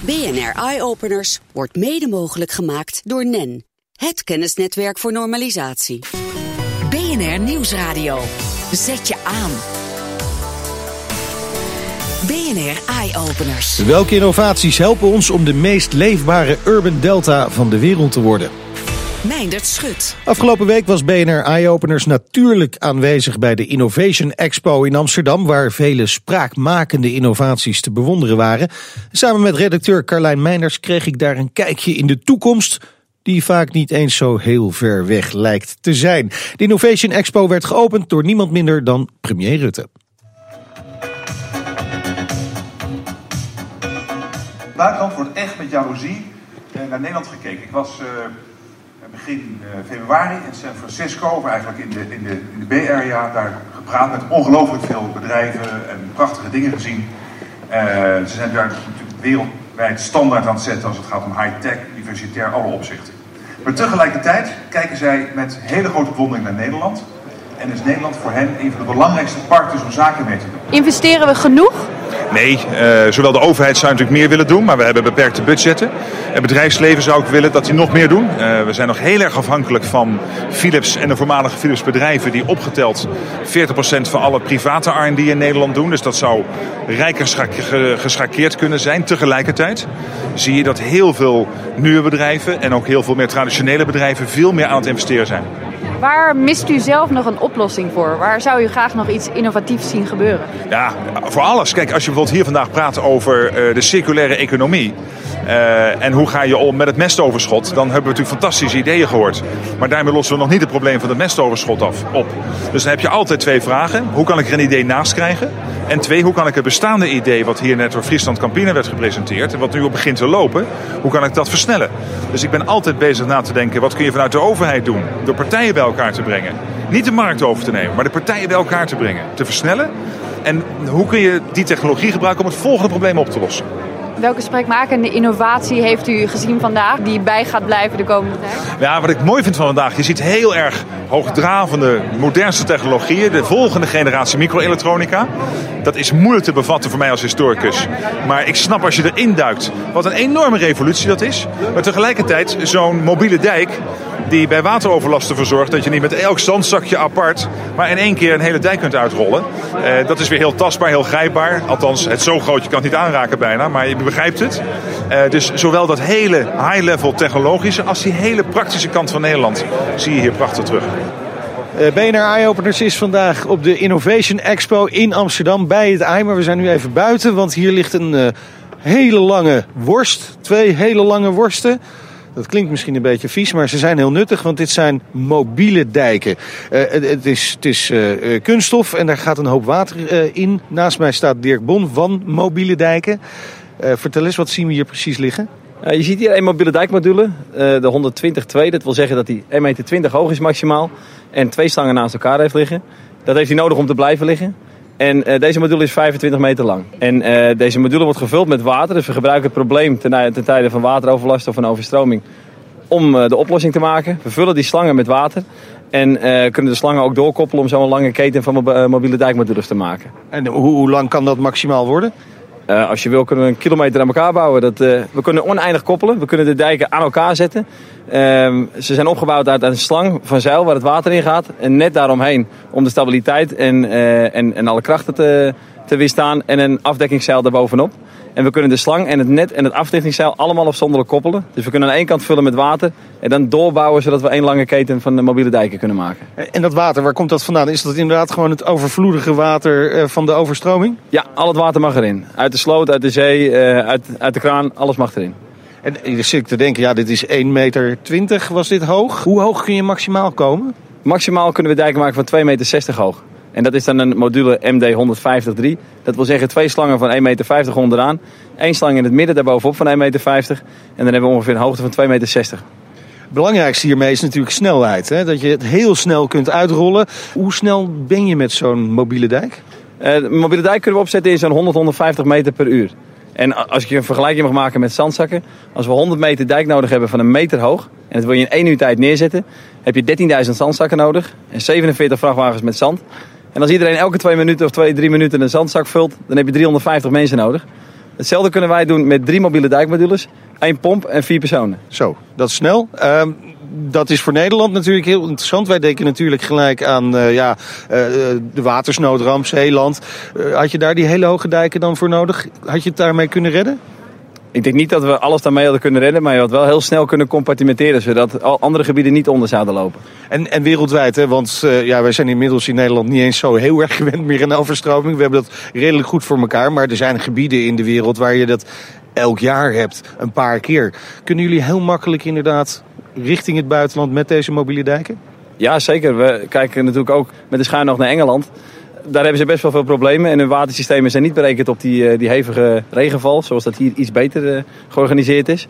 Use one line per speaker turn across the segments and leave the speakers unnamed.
BNR Eye Openers wordt mede mogelijk gemaakt door NEN, het kennisnetwerk voor normalisatie. BNR Nieuwsradio. Zet je aan. BNR Eye Openers.
Welke innovaties helpen ons om de meest leefbare urban delta van de wereld te worden?
Meindert Schut.
Afgelopen week was BNR Eye-Openers natuurlijk aanwezig bij de Innovation Expo in Amsterdam, waar vele spraakmakende innovaties te bewonderen waren. Samen met redacteur Carlijn Meinders kreeg ik daar een kijkje in de toekomst die vaak niet eens zo heel ver weg lijkt te zijn. De Innovation Expo werd geopend door niemand minder dan premier Rutte.
buitenland wordt echt met jaloezie eh, naar Nederland gekeken. Ik was uh, begin uh, februari in San Francisco, of eigenlijk in de, in de, in de Bay Area, daar gepraat met ongelooflijk veel bedrijven en prachtige dingen gezien. Uh, ze zijn daar natuurlijk wereldwijd standaard aan het zetten als het gaat om high-tech, diversitair, alle opzichten. Maar tegelijkertijd kijken zij met hele grote bewondering naar Nederland. En is Nederland voor hen een van de belangrijkste partners om zaken mee te doen.
Investeren we genoeg?
Nee, uh, zowel de overheid zou natuurlijk meer willen doen, maar we hebben beperkte budgetten. Het bedrijfsleven zou ook willen dat die nog meer doen. Uh, we zijn nog heel erg afhankelijk van Philips en de voormalige Philips bedrijven die opgeteld 40% van alle private R&D in Nederland doen. Dus dat zou rijker geschakeerd kunnen zijn. Tegelijkertijd zie je dat heel veel nieuwe bedrijven en ook heel veel meer traditionele bedrijven veel meer aan het investeren zijn.
Waar mist u zelf nog een oplossing voor? Waar zou u graag nog iets innovatiefs zien gebeuren?
Ja, voor alles. Kijk, als je bijvoorbeeld hier vandaag praat over uh, de circulaire economie. Uh, en hoe ga je om met het mestoverschot? Dan hebben we natuurlijk fantastische ideeën gehoord. Maar daarmee lossen we nog niet het probleem van het mestoverschot af, op. Dus dan heb je altijd twee vragen. Hoe kan ik er een idee naast krijgen? En twee, hoe kan ik het bestaande idee wat hier net door Friesland Campina werd gepresenteerd... en wat nu al begint te lopen, hoe kan ik dat versnellen? Dus ik ben altijd bezig na te denken, wat kun je vanuit de overheid doen? Door partijen bij elkaar te brengen. Niet de markt over te nemen, maar de partijen bij elkaar te brengen. Te versnellen. En hoe kun je die technologie gebruiken om het volgende probleem op te lossen?
Welke spreekmakende innovatie heeft u gezien vandaag die bij gaat blijven de komende tijd?
Ja, wat ik mooi vind van vandaag, je ziet heel erg hoogdravende, modernste technologieën. De volgende generatie microelektronica. Dat is moeilijk te bevatten voor mij als historicus. Maar ik snap als je erin duikt wat een enorme revolutie dat is. Maar tegelijkertijd zo'n mobiele dijk die bij wateroverlast ervoor zorgt dat je niet met elk zandzakje apart, maar in één keer een hele dijk kunt uitrollen. Uh, dat is weer heel tastbaar, heel grijpbaar. Althans, het zo groot, je kan het niet aanraken bijna, maar je begrijpt het. Uh, dus zowel dat hele high-level technologische als die hele praktische kant van Nederland zie je hier prachtig terug.
Uh, BNR Eye Openers is vandaag op de Innovation Expo in Amsterdam bij het. Maar we zijn nu even buiten, want hier ligt een hele lange worst. Twee hele lange worsten. Dat klinkt misschien een beetje vies, maar ze zijn heel nuttig, want dit zijn mobiele dijken. Uh, het, is, het is uh, kunststof en daar gaat een hoop water in. Naast mij staat Dirk Bon van Mobiele Dijken. vertel eens, wat zien we hier precies liggen?
je ziet hier een mobiele dijkmodule, de 120-2. Dat wil zeggen dat hij 1,20 meter hoog is maximaal en twee stangen naast elkaar heeft liggen. Dat heeft hij nodig om te blijven liggen. En uh, deze module is 25 meter lang. En uh, deze module wordt gevuld met water. Dus we gebruiken het probleem ten, tijde van wateroverlast of van overstroming om uh, de oplossing te maken. We vullen die slangen met water. En kunnen de slangen ook doorkoppelen om zo'n lange keten van mobiele dijkmodules te maken.
En hoe lang kan dat maximaal worden?
Uh, als je wil kunnen we een kilometer aan elkaar bouwen. Dat, uh, we kunnen oneindig koppelen. We kunnen de dijken aan elkaar zetten. Uh, ze zijn opgebouwd uit een slang van zeil waar het water in gaat. En net daaromheen om de stabiliteit en, uh, en, en alle krachten te, te weerstaan. En een afdekkingszeil daarbovenop. En we kunnen de slang en het net en het afdekkingszeil allemaal afzonderlijk koppelen. Dus we kunnen aan één kant vullen met water en dan doorbouwen zodat we één lange keten van de mobiele dijken kunnen maken.
En dat water, waar komt dat vandaan? Is dat inderdaad gewoon het overvloedige water eh, van de overstroming?
Ja, al het water mag erin. Uit de sloot, uit de zee, eh, uit, uit de kraan, alles mag erin.
En hier zit ik te denken, ja, dit is 1,20 meter was dit hoog. Hoe hoog kun je maximaal komen?
Maximaal kunnen we dijken maken van 2,60 meter hoog. En dat is dan een module MD150-3. Dat wil zeggen twee slangen van 1,50 meter onderaan. Eén slang in het midden daarbovenop van 1,50 meter. En dan hebben we ongeveer een hoogte van 2,60 meter. Het
belangrijkste hiermee is natuurlijk snelheid. Hè? Dat je het heel snel kunt uitrollen. Hoe snel ben je met zo'n mobiele dijk?
Uh, de mobiele dijk kunnen we opzetten in zo'n 100, 150 meter per uur. En als ik je een vergelijking mag maken met zandzakken. Als we 100 meter dijk nodig hebben van een meter hoog. En dat wil je in één uur tijd neerzetten. Heb je 13.000 zandzakken nodig. En 47 vrachtwagens met zand. En als iedereen elke twee minuten of twee, drie minuten een zandzak vult, dan heb je 350 mensen nodig. Hetzelfde kunnen wij doen met drie mobiele dijkmodules, één pomp en vier personen.
Zo, dat is snel. Ehm, dat is voor Nederland natuurlijk heel interessant. Wij denken natuurlijk gelijk aan uh, ja, uh, de watersnoodramp, Zeeland. Had je daar die hele hoge dijken dan voor nodig? Had je het daarmee kunnen redden?
Ik denk niet dat we alles daarmee hadden kunnen redden, maar je had wel heel snel kunnen compartimenteren, zodat andere gebieden niet onder zouden lopen.
En, en wereldwijd, hè? want uh, ja, wij zijn inmiddels in Nederland niet eens zo heel erg gewend meer aan overstroming. We hebben dat redelijk goed voor elkaar, maar er zijn gebieden in de wereld waar je dat elk jaar hebt, een paar keer. Kunnen jullie heel makkelijk inderdaad richting het buitenland met deze mobiele dijken?
Ja, zeker. We kijken natuurlijk ook met de schuin nog naar Engeland daar hebben ze best wel veel problemen. En hun watersystemen zijn niet berekend op die, die hevige regenval. Zoals dat hier iets beter georganiseerd is.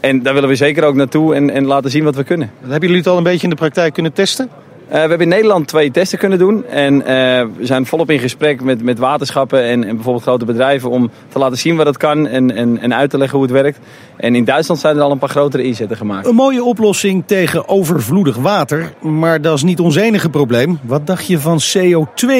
En daar willen we zeker ook naartoe en, en laten zien wat we kunnen.
Hebben jullie het al een beetje in de praktijk kunnen testen?
Uh, we hebben in Nederland twee testen kunnen doen. En uh, we zijn volop in gesprek met, met waterschappen en, en, bijvoorbeeld grote bedrijven om te laten zien wat het kan en, en, en uit te leggen hoe het werkt. En in Duitsland zijn er al een paar grotere inzetten gemaakt.
Een mooie oplossing tegen overvloedig water, maar dat is niet ons enige probleem. Wat dacht je van CO2?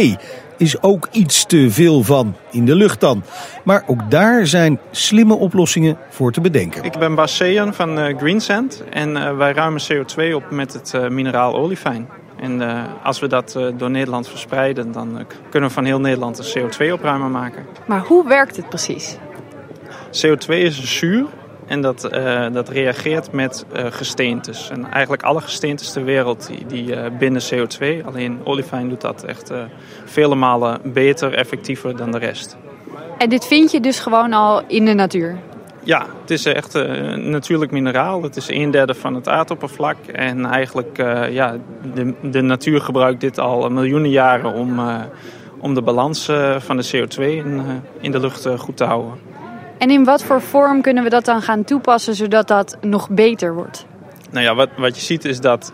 Is ook iets te veel van in de lucht dan. Maar ook daar zijn slimme oplossingen voor te bedenken.
Ik ben Bas Sejan van uh, Greensand en wij ruimen CO2 op met het mineraal olifijn. En uh, als we dat uh, door Nederland verspreiden, dan uh, kunnen we van heel Nederland een CO2-opruimer maken.
Maar hoe werkt het precies?
CO2 is een zuur en dat, dat reageert met gesteentes. En eigenlijk alle gesteentes ter wereld die, die binnen CO2. Alleen olifijn doet dat echt vele malen beter, effectiever dan de rest.
En dit vind je dus gewoon al in de natuur?
Ja, het is echt een natuurlijk mineraal. Het is een derde van het aardoppervlak. En eigenlijk, uh, ja, de, de natuur gebruikt dit al miljoenen jaren om, uh, om de balans uh, van de CO2 in, in de lucht goed te houden.
En in wat voor vorm kunnen we dat dan gaan toepassen zodat dat nog beter wordt?
Nou ja, wat, wat je ziet is dat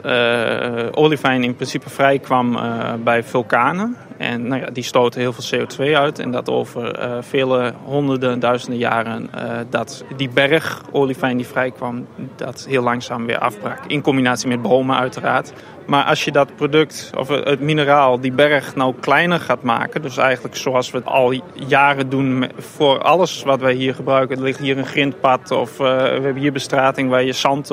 olifijn in principe vrij kwam bij vulkanen. En nou ja, die stoten heel veel CO2 uit. En dat over uh, vele honderden, duizenden jaren uh, dat die berg olifijn die vrijkwam, dat heel langzaam weer afbrak. In combinatie met bomen uiteraard. Maar als je dat product, of het mineraal, die berg nou kleiner gaat maken. Dus eigenlijk zoals we het al jaren doen voor alles wat wij hier gebruiken. Er ligt hier een grindpad of uh, we hebben hier bestrating waar je zand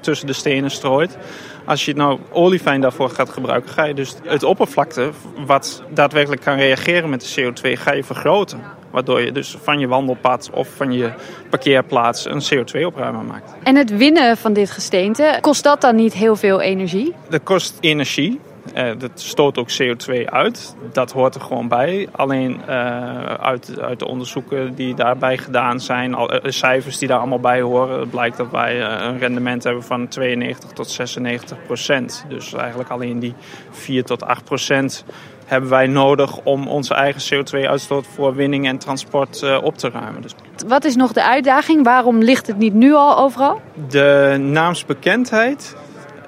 tussen de stenen strooit. Als je nou olifijn daarvoor gaat gebruiken, ga je dus het oppervlakte wat daadwerkelijk kan reageren met de CO2, ga je vergroten. Waardoor je dus van je wandelpad of van je parkeerplaats een CO2-opruimer maakt.
En het winnen van dit gesteente, kost dat dan niet heel veel energie?
Dat kost energie. Uh, dat stoot ook CO2 uit. Dat hoort er gewoon bij. Alleen uh, uit, uit de onderzoeken die daarbij gedaan zijn, al, uh, cijfers die daar allemaal bij horen, blijkt dat wij een rendement hebben van 92 tot 96 procent. Dus eigenlijk alleen die 4 tot 8 procent hebben wij nodig om onze eigen CO2-uitstoot voor winning en transport op te ruimen. Dus
Wat is nog de uitdaging? Waarom ligt het niet nu al overal?
De naamsbekendheid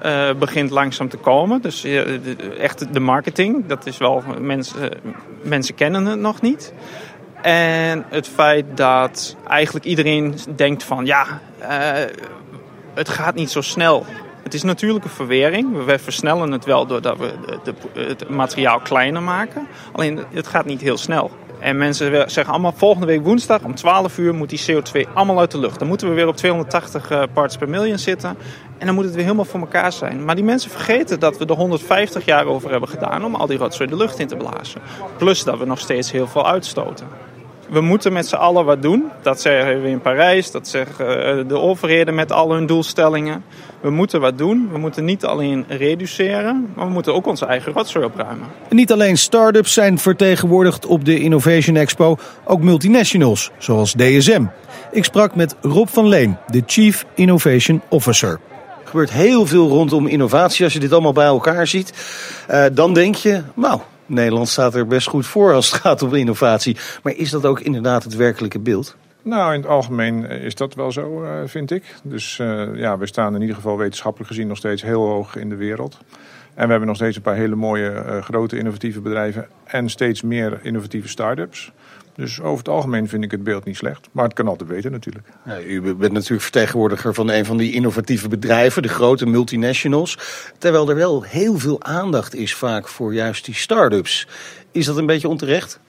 uh, begint langzaam te komen. Dus de, echt de marketing, dat is wel, mensen, mensen kennen het nog niet. En het feit dat eigenlijk iedereen denkt van ja, het gaat niet zo snel. Het is natuurlijke verwering. We versnellen het wel doordat we het materiaal kleiner maken. Alleen het gaat niet heel snel. En mensen zeggen allemaal volgende week woensdag om 12 uur moet die CO2 allemaal uit de lucht. Dan moeten we weer op 280 parts per million zitten. En dan moet het weer helemaal voor elkaar zijn. Maar die mensen vergeten dat we er 150 jaar over hebben gedaan om al die rotzooi de lucht in te blazen. Plus dat we nog steeds heel veel uitstoten. We moeten met z'n allen wat doen. Dat zeggen we in Parijs, dat zeggen de overheden met al hun doelstellingen. We moeten wat doen. We moeten niet alleen reduceren, maar we moeten ook onze eigen rotzooi opruimen.
En niet alleen start-ups zijn vertegenwoordigd op de Innovation Expo, ook multinationals, zoals DSM. Ik sprak met Rob van Leen, de Chief Innovation Officer. Er gebeurt heel veel rondom innovatie. Als je dit allemaal bij elkaar ziet, uh, dan denk je, nou, Nederland staat er best goed voor als het gaat om innovatie. Maar is dat ook inderdaad het werkelijke beeld?
Nou, in het algemeen is dat wel zo, uh, vind ik. Dus uh, ja, we staan in ieder geval wetenschappelijk gezien nog steeds heel hoog in de wereld. En we hebben nog steeds een paar hele mooie grote innovatieve bedrijven en steeds meer innovatieve start-ups. Dus over het algemeen vind ik het beeld niet slecht. Maar het kan altijd beter natuurlijk.
Ja, u bent natuurlijk vertegenwoordiger van een van die innovatieve bedrijven, de grote multinationals. Terwijl er wel heel veel aandacht is vaak voor juist die start-ups. Is dat een beetje onterecht?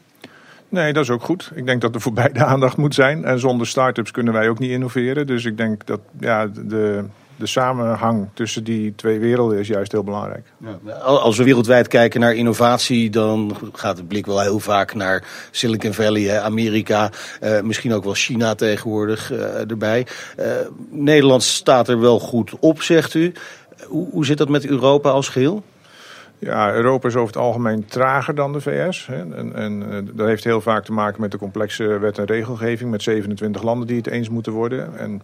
Nee, dat is ook goed. Ik denk dat er voor beide aandacht moet zijn. En zonder start-ups kunnen wij ook niet innoveren. Dus ik denk dat ja, de, de samenhang tussen die twee werelden is juist heel belangrijk.
Ja. Als we wereldwijd kijken naar innovatie, dan gaat de blik wel heel vaak naar Silicon Valley, Amerika, uh, misschien ook wel China tegenwoordig uh, erbij. Uh, Nederland staat er wel goed op, zegt u. Hoe, hoe zit dat met Europa als geheel?
Ja, Europa is over het algemeen trager dan de VS. En, en dat heeft heel vaak te maken met de complexe wet en regelgeving met 27 landen die het eens moeten worden. En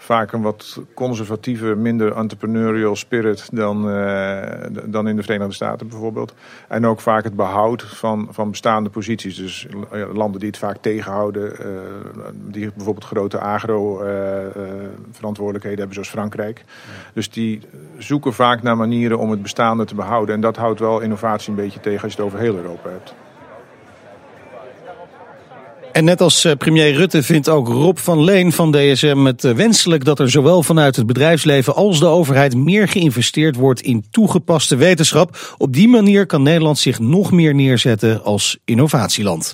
vaak een wat conservatieve, minder entrepreneurial spirit dan, uh, dan in de Verenigde Staten bijvoorbeeld. En ook vaak het behoud van, van bestaande posities. Dus landen die het vaak tegenhouden, uh, die bijvoorbeeld grote agro-verantwoordelijkheden hebben, zoals Frankrijk. Dus die zoeken vaak naar manieren om het bestaande te behouden. En dat houdt wel innovatie een beetje tegen als je het over heel Europa hebt.
En net als eh, premier Rutte vindt ook Rob van Leen van DSM het eh, wenselijk dat er zowel vanuit het bedrijfsleven als de overheid meer geïnvesteerd wordt in toegepaste wetenschap. Op die manier kan Nederland zich nog meer neerzetten als innovatieland.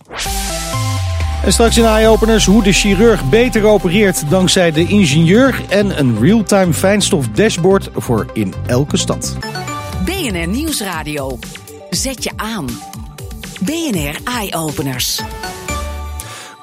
En straks in eye-openers hoe de chirurg beter opereert dankzij de ingenieur en een real-time fijnstof dashboard voor in elke stad.
BNR Nieuwsradio. Zet je aan. BNR Eye-openers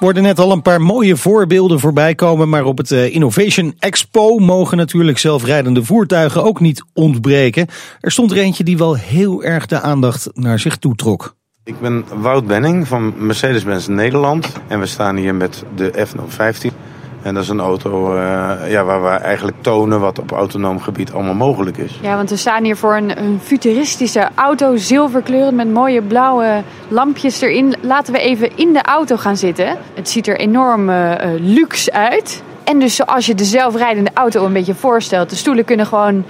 worden net al een paar mooie voorbeelden voorbij komen. Maar op het Innovation Expo mogen natuurlijk zelfrijdende voertuigen ook niet ontbreken. Er stond er eentje die wel heel erg de aandacht naar zich toe trok.
Ik ben Wout Benning van Mercedes-Benz Nederland. En we staan hier met de F015. En dat is een auto uh, ja, waar we eigenlijk tonen wat op autonoom gebied allemaal mogelijk is.
Ja, want we staan hier voor een, een futuristische auto, zilverkleurend met mooie blauwe lampjes erin. Laten we even in de auto gaan zitten. Het ziet er enorm uh, luxe uit. En dus zoals je de zelfrijdende auto een beetje voorstelt, de stoelen kunnen gewoon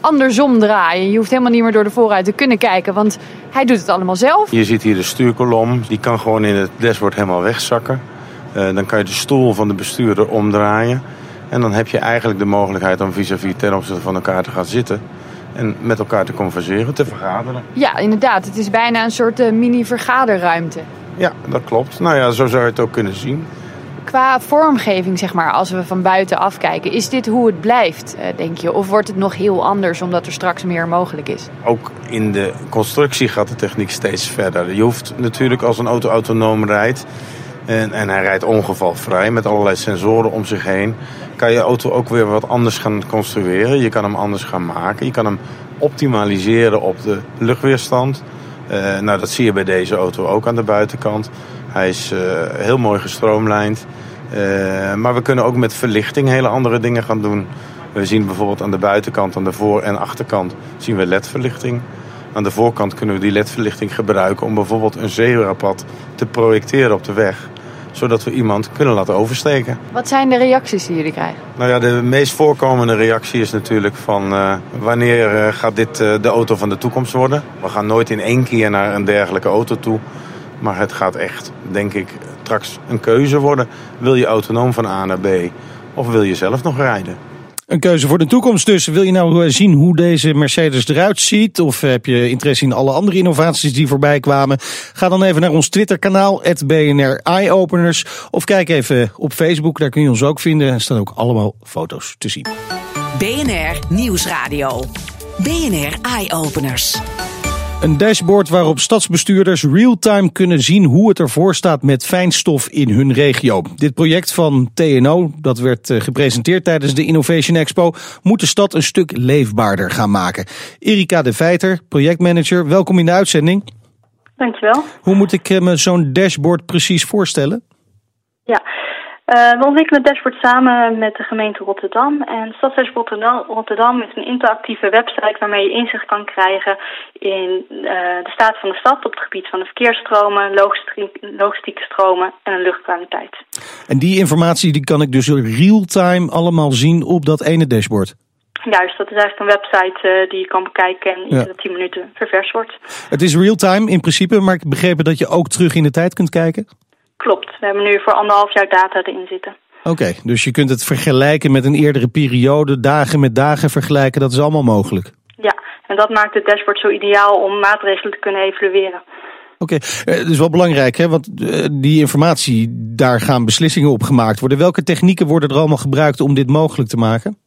andersom draaien. Je hoeft helemaal niet meer door de voorruit te kunnen kijken, want hij doet het allemaal zelf.
Je ziet hier de stuurkolom, die kan gewoon in het dashboard helemaal wegzakken. Uh, dan kan je de stoel van de bestuurder omdraaien. En dan heb je eigenlijk de mogelijkheid om vis-à-vis -vis ten opzichte van elkaar te gaan zitten. En met elkaar te converseren, te vergaderen.
Ja, inderdaad. Het is bijna een soort uh, mini-vergaderruimte.
Ja, dat klopt. Nou ja, zo zou je het ook kunnen zien.
Qua vormgeving, zeg maar, als we van buiten afkijken, is dit hoe het blijft, denk je? Of wordt het nog heel anders omdat er straks meer mogelijk is?
Ook in de constructie gaat de techniek steeds verder. Je hoeft natuurlijk als een auto autonoom rijdt en, en hij rijdt ongevalvrij met allerlei sensoren om zich heen. Kan je auto ook weer wat anders gaan construeren. Je kan hem anders gaan maken. Je kan hem optimaliseren op de luchtweerstand. Uh, nou, dat zie je bij deze auto ook aan de buitenkant. Hij is uh, heel mooi gestroomlijnd. Uh, maar we kunnen ook met verlichting hele andere dingen gaan doen. We zien bijvoorbeeld aan de buitenkant, aan de voor- en achterkant, zien we ledverlichting. Aan de voorkant kunnen we die ledverlichting gebruiken om bijvoorbeeld een zebrapad te projecteren op de weg zodat we iemand kunnen laten oversteken.
Wat zijn de reacties die jullie krijgen?
Nou ja, de meest voorkomende reactie is natuurlijk van uh, wanneer uh, gaat dit uh, de auto van de toekomst worden? We gaan nooit in één keer naar een dergelijke auto toe. Maar het gaat echt, denk ik, straks een keuze worden. Wil je autonoom van A naar B of wil je zelf nog rijden?
Een keuze voor de toekomst dus. Wil je nou zien hoe deze Mercedes eruit ziet? Of heb je interesse in alle andere innovaties die voorbij kwamen? Ga dan even naar ons Twitter-kanaal, BNR Eyeopeners. Of kijk even op Facebook, daar kun je ons ook vinden. Er staan ook allemaal foto's te zien.
BNR Nieuwsradio. BNR Eyeopeners.
Een dashboard waarop stadsbestuurders real-time kunnen zien hoe het ervoor staat met fijnstof in hun regio. Dit project van TNO, dat werd gepresenteerd tijdens de Innovation Expo, moet de stad een stuk leefbaarder gaan maken. Erika de Veiter, projectmanager, welkom in de uitzending.
Dankjewel.
Hoe moet ik me zo'n dashboard precies voorstellen?
Ja, we ontwikkelen het dashboard samen met de gemeente Rotterdam. En Stadsdashboard Rotterdam is een interactieve website waarmee je inzicht kan krijgen in uh, de staat van de stad op het gebied van de verkeersstromen, logistieke stromen en luchtkwaliteit.
En die informatie die kan ik dus real-time allemaal zien op dat ene dashboard?
Juist, dat is eigenlijk een website uh, die je kan bekijken en iedere ja. 10 minuten ververs wordt.
Het is real-time in principe, maar ik begrepen dat je ook terug in de tijd kunt kijken?
Klopt, we hebben nu voor anderhalf jaar data erin zitten.
Oké, okay, dus je kunt het vergelijken met een eerdere periode, dagen met dagen vergelijken, dat is allemaal mogelijk?
Ja, en dat maakt het dashboard zo ideaal om maatregelen te kunnen evalueren.
Oké, okay. dat is wel belangrijk, hè? want die informatie, daar gaan beslissingen op gemaakt worden. Welke technieken worden er allemaal gebruikt om dit mogelijk te maken?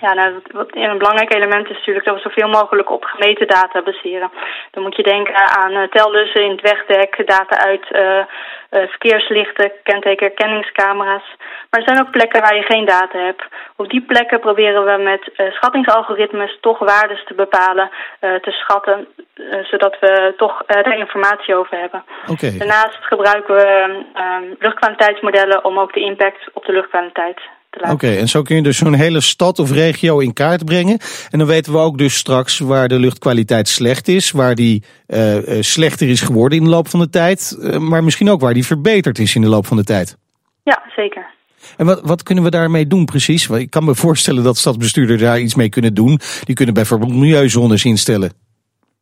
Ja, nou, wat een belangrijk element is natuurlijk dat we zoveel mogelijk op gemeten data baseren. Dan moet je denken aan uh, tellussen in het wegdek, data uit uh, verkeerslichten, kentekenherkenningscamera's. Maar er zijn ook plekken waar je geen data hebt. Op die plekken proberen we met schattingsalgoritmes toch waardes te bepalen, te schatten, zodat we toch daar informatie over hebben.
Okay.
Daarnaast gebruiken we luchtkwaliteitsmodellen om ook de impact op de luchtkwaliteit
Oké, en zo kun je dus zo'n hele stad of regio in kaart brengen. En dan weten we ook dus straks waar de luchtkwaliteit slecht is, waar die uh, slechter is geworden in de loop van de tijd, uh, maar misschien ook waar die verbeterd is in de loop van de tijd.
Ja, zeker.
En wat, wat kunnen we daarmee doen precies? Ik kan me voorstellen dat stadsbestuurders daar iets mee kunnen doen. Die kunnen bijvoorbeeld milieuzones instellen.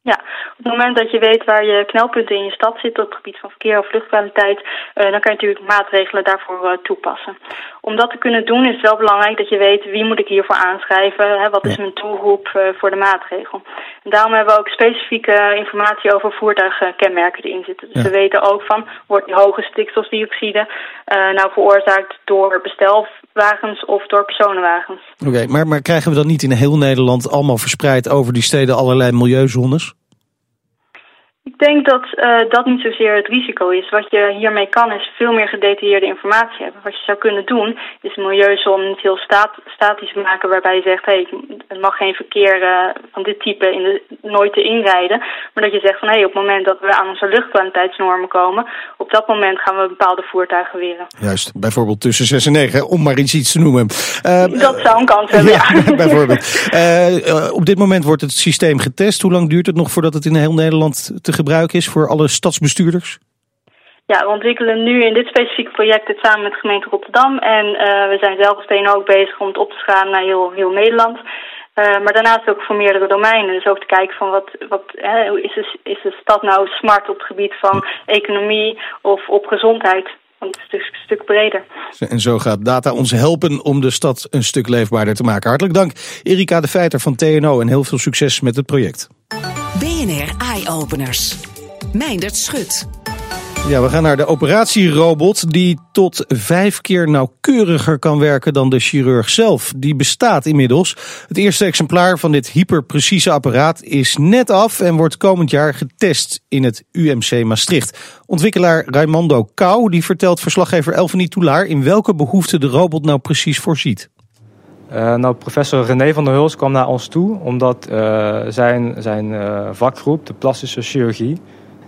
Ja, op het moment dat je weet waar je knelpunten in je stad zitten op het gebied van verkeer of luchtkwaliteit, dan kan je natuurlijk maatregelen daarvoor toepassen. Om dat te kunnen doen is het wel belangrijk dat je weet wie moet ik hiervoor aanschrijven, hè, wat is mijn doelgroep uh, voor de maatregel. En daarom hebben we ook specifieke informatie over voertuigkenmerken die erin zitten. Dus ja. we weten ook van, wordt die hoge stikstofdioxide nou veroorzaakt door bestelwagens of door personenwagens.
Oké, okay, maar, maar krijgen we dan niet in heel Nederland allemaal verspreid over die steden allerlei milieuzones?
Ik denk dat uh, dat niet zozeer het risico is. Wat je hiermee kan is veel meer gedetailleerde informatie hebben. Wat je zou kunnen doen is een milieuzone niet heel stat statisch maken waarbij je zegt, hey, er mag geen verkeer uh, van dit type in de, nooit te inrijden. Maar dat je zegt van hé, hey, op het moment dat we aan onze luchtkwaliteitsnormen komen, op dat moment gaan we bepaalde voertuigen weren.
Juist, bijvoorbeeld tussen 6 en 9, om maar iets, iets te noemen.
Uh, dat zou een kans hebben, ja.
ja. bijvoorbeeld. op dit moment wordt het systeem getest. Hoe lang duurt het nog voordat het in heel Nederland te gebruik is voor alle stadsbestuurders?
Ja, we ontwikkelen nu in dit specifieke project het samen met de gemeente Rotterdam. En uh, we zijn zelf meteen ook bezig om het op te schalen naar heel, heel Nederland. Uh, maar daarnaast ook voor meerdere domeinen. Dus ook te kijken van wat, wat hè, is, de, is de stad nou smart op het gebied van economie of op gezondheid. Want het is een stuk breder.
En zo gaat data ons helpen om de stad een stuk leefbaarder te maken. Hartelijk dank Erika de Feiter van TNO en heel veel succes met het project.
BNR Eye Openers. Meindert Schut.
Ja, we gaan naar de operatierobot die tot vijf keer nauwkeuriger kan werken dan de chirurg zelf. Die bestaat inmiddels. Het eerste exemplaar van dit hyperprecieze apparaat is net af en wordt komend jaar getest in het UMC Maastricht. Ontwikkelaar Raimondo Kou die vertelt verslaggever Elfanie Toulaar in welke behoeften de robot nou precies voorziet.
Uh, nou, professor René van der Huls kwam naar ons toe omdat uh, zijn, zijn uh, vakgroep, de plastische chirurgie,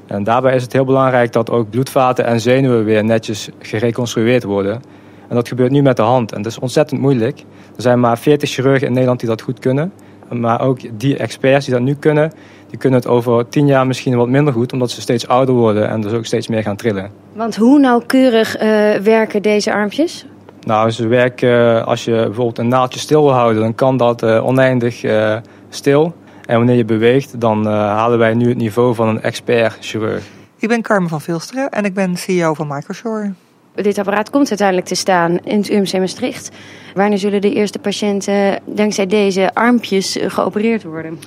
en daarbij is het heel belangrijk dat ook bloedvaten en zenuwen weer netjes gereconstrueerd worden. En dat gebeurt nu met de hand en dat is ontzettend moeilijk. Er zijn maar 40 chirurgen in Nederland die dat goed kunnen. Maar ook die experts die dat nu kunnen, die kunnen het over 10 jaar misschien wat minder goed, omdat ze steeds ouder worden en dus ook steeds meer gaan trillen.
Want hoe nauwkeurig werken deze armpjes?
Nou, ze werken, als je bijvoorbeeld een naaldje stil wil houden, dan kan dat uh, oneindig uh, stil. En wanneer je beweegt, dan uh, halen wij nu het niveau van een expert-chirurg.
Ik ben Carmen van Vilsteren en ik ben CEO van Microshore.
Dit apparaat komt uiteindelijk te staan in het UMC Maastricht. Wanneer zullen de eerste patiënten dankzij deze armpjes geopereerd worden?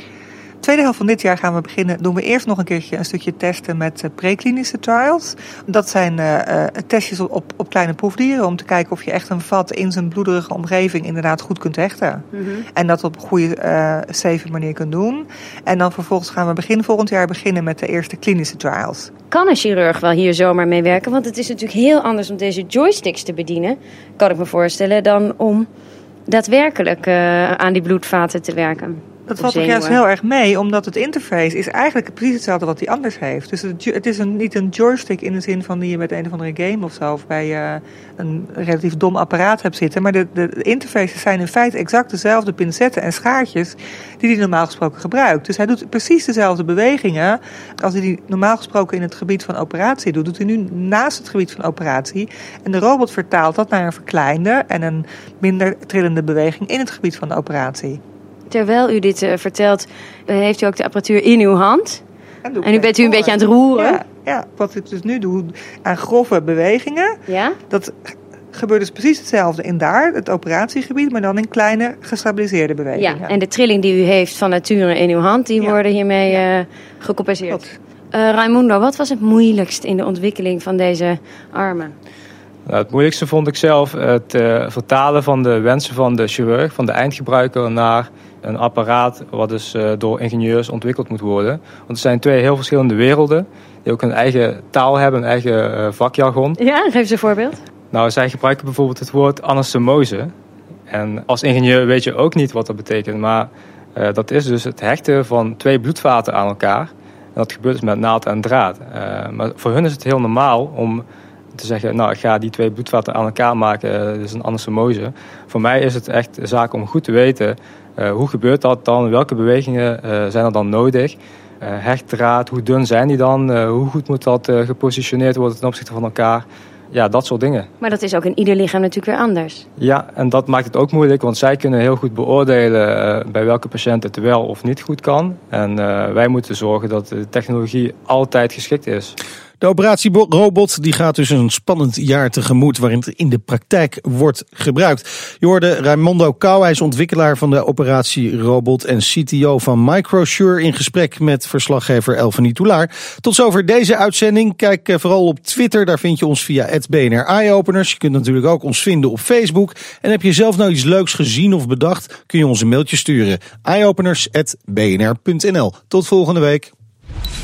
Tweede helft van dit jaar gaan we beginnen, doen we eerst nog een keertje een stukje testen met uh, preklinische trials. Dat zijn uh, uh, testjes op, op, kleine proefdieren om te kijken of je echt een vat in zijn bloederige omgeving inderdaad goed kunt hechten. Mm -hmm. En dat op een goede, safe manier kunt doen. En dan vervolgens gaan we begin volgend jaar beginnen met de eerste klinische trials.
Kan een chirurg wel hier zomaar mee werken? Want het is natuurlijk heel anders om deze joysticks te bedienen, kan ik me voorstellen, dan om daadwerkelijk aan die bloedvaten te werken.
Dat valt ook juist heel erg mee, omdat het interface is eigenlijk precies hetzelfde wat die anders heeft. Dus het, het is een, niet een joystick in de zin van die je met een of andere game of zo, of bij uh, een relatief dom apparaat hebt zitten. Maar de, de, de, interfaces zijn in feite exact dezelfde pincetten en schaartjes die hij normaal gesproken gebruikt. Dus hij doet precies dezelfde bewegingen als hij die normaal gesproken in het gebied van operatie doet. Doet hij nu naast het gebied van operatie. En de robot vertaalt dat naar een verkleinde en een minder trillende beweging in het gebied van de operatie.
Terwijl u dit uh, vertelt, uh, heeft u ook de apparatuur in uw hand. En, en nu bent u een beetje aan het roeren.
Ja, ja, wat ik dus nu doe aan grove bewegingen.
Ja?
Dat gebeurt dus precies hetzelfde in daar, het operatiegebied, maar dan in kleine gestabiliseerde bewegingen.
Ja, en de trilling die u heeft van nature in uw hand, die ja. worden hiermee ja. uh, gecompenseerd. Raimundo, wat was het moeilijkst in de ontwikkeling van deze armen?
Nou, het moeilijkste vond ik zelf het uh, vertalen van de wensen van de chirurg, van de eindgebruiker, naar een apparaat wat dus uh, door ingenieurs ontwikkeld moet worden. Want het zijn twee heel verschillende werelden, die ook een eigen taal hebben, een eigen uh, vakjargon.
Ja, geef eens een voorbeeld.
Nou, zij gebruiken bijvoorbeeld het woord anastomose. En als ingenieur weet je ook niet wat dat betekent, maar dat is dus het hechten van twee bloedvaten aan elkaar. En dat gebeurt dus met naald en draad. maar voor hun is het heel normaal om te zeggen, nou ik ga die twee bloedvaten aan elkaar maken, dat is een anastomose. Voor mij is het echt zaak om goed te weten, uh, hoe gebeurt dat dan, welke bewegingen uh, zijn er dan nodig. Uh, hechtdraad, hoe dun zijn die dan, hoe goed moet dat gepositioneerd worden ten opzichte van elkaar. Ja, dat soort dingen.
Maar dat is ook in ieder lichaam natuurlijk weer anders.
Ja, en dat maakt het ook moeilijk, want zij kunnen heel goed beoordelen bij welke patiënt het wel of niet goed kan. En wij moeten zorgen dat de technologie altijd geschikt is.
De operatierobot die gaat dus een spannend jaar tegemoet waarin het in de praktijk wordt gebruikt. Je hoorde Raimondo Kou, hij is ontwikkelaar van de operatierobot en CTO van Microsure in gesprek met verslaggever Elfanie Toulaar. Tot zover deze uitzending. Kijk eh, vooral op Twitter, daar vind je ons via BNR Eyeopeners. Je kunt natuurlijk ook ons vinden op Facebook. En heb je zelf nou iets leuks gezien of bedacht, kun je ons een mailtje sturen. eyeopeners.bnr.nl. Tot volgende week.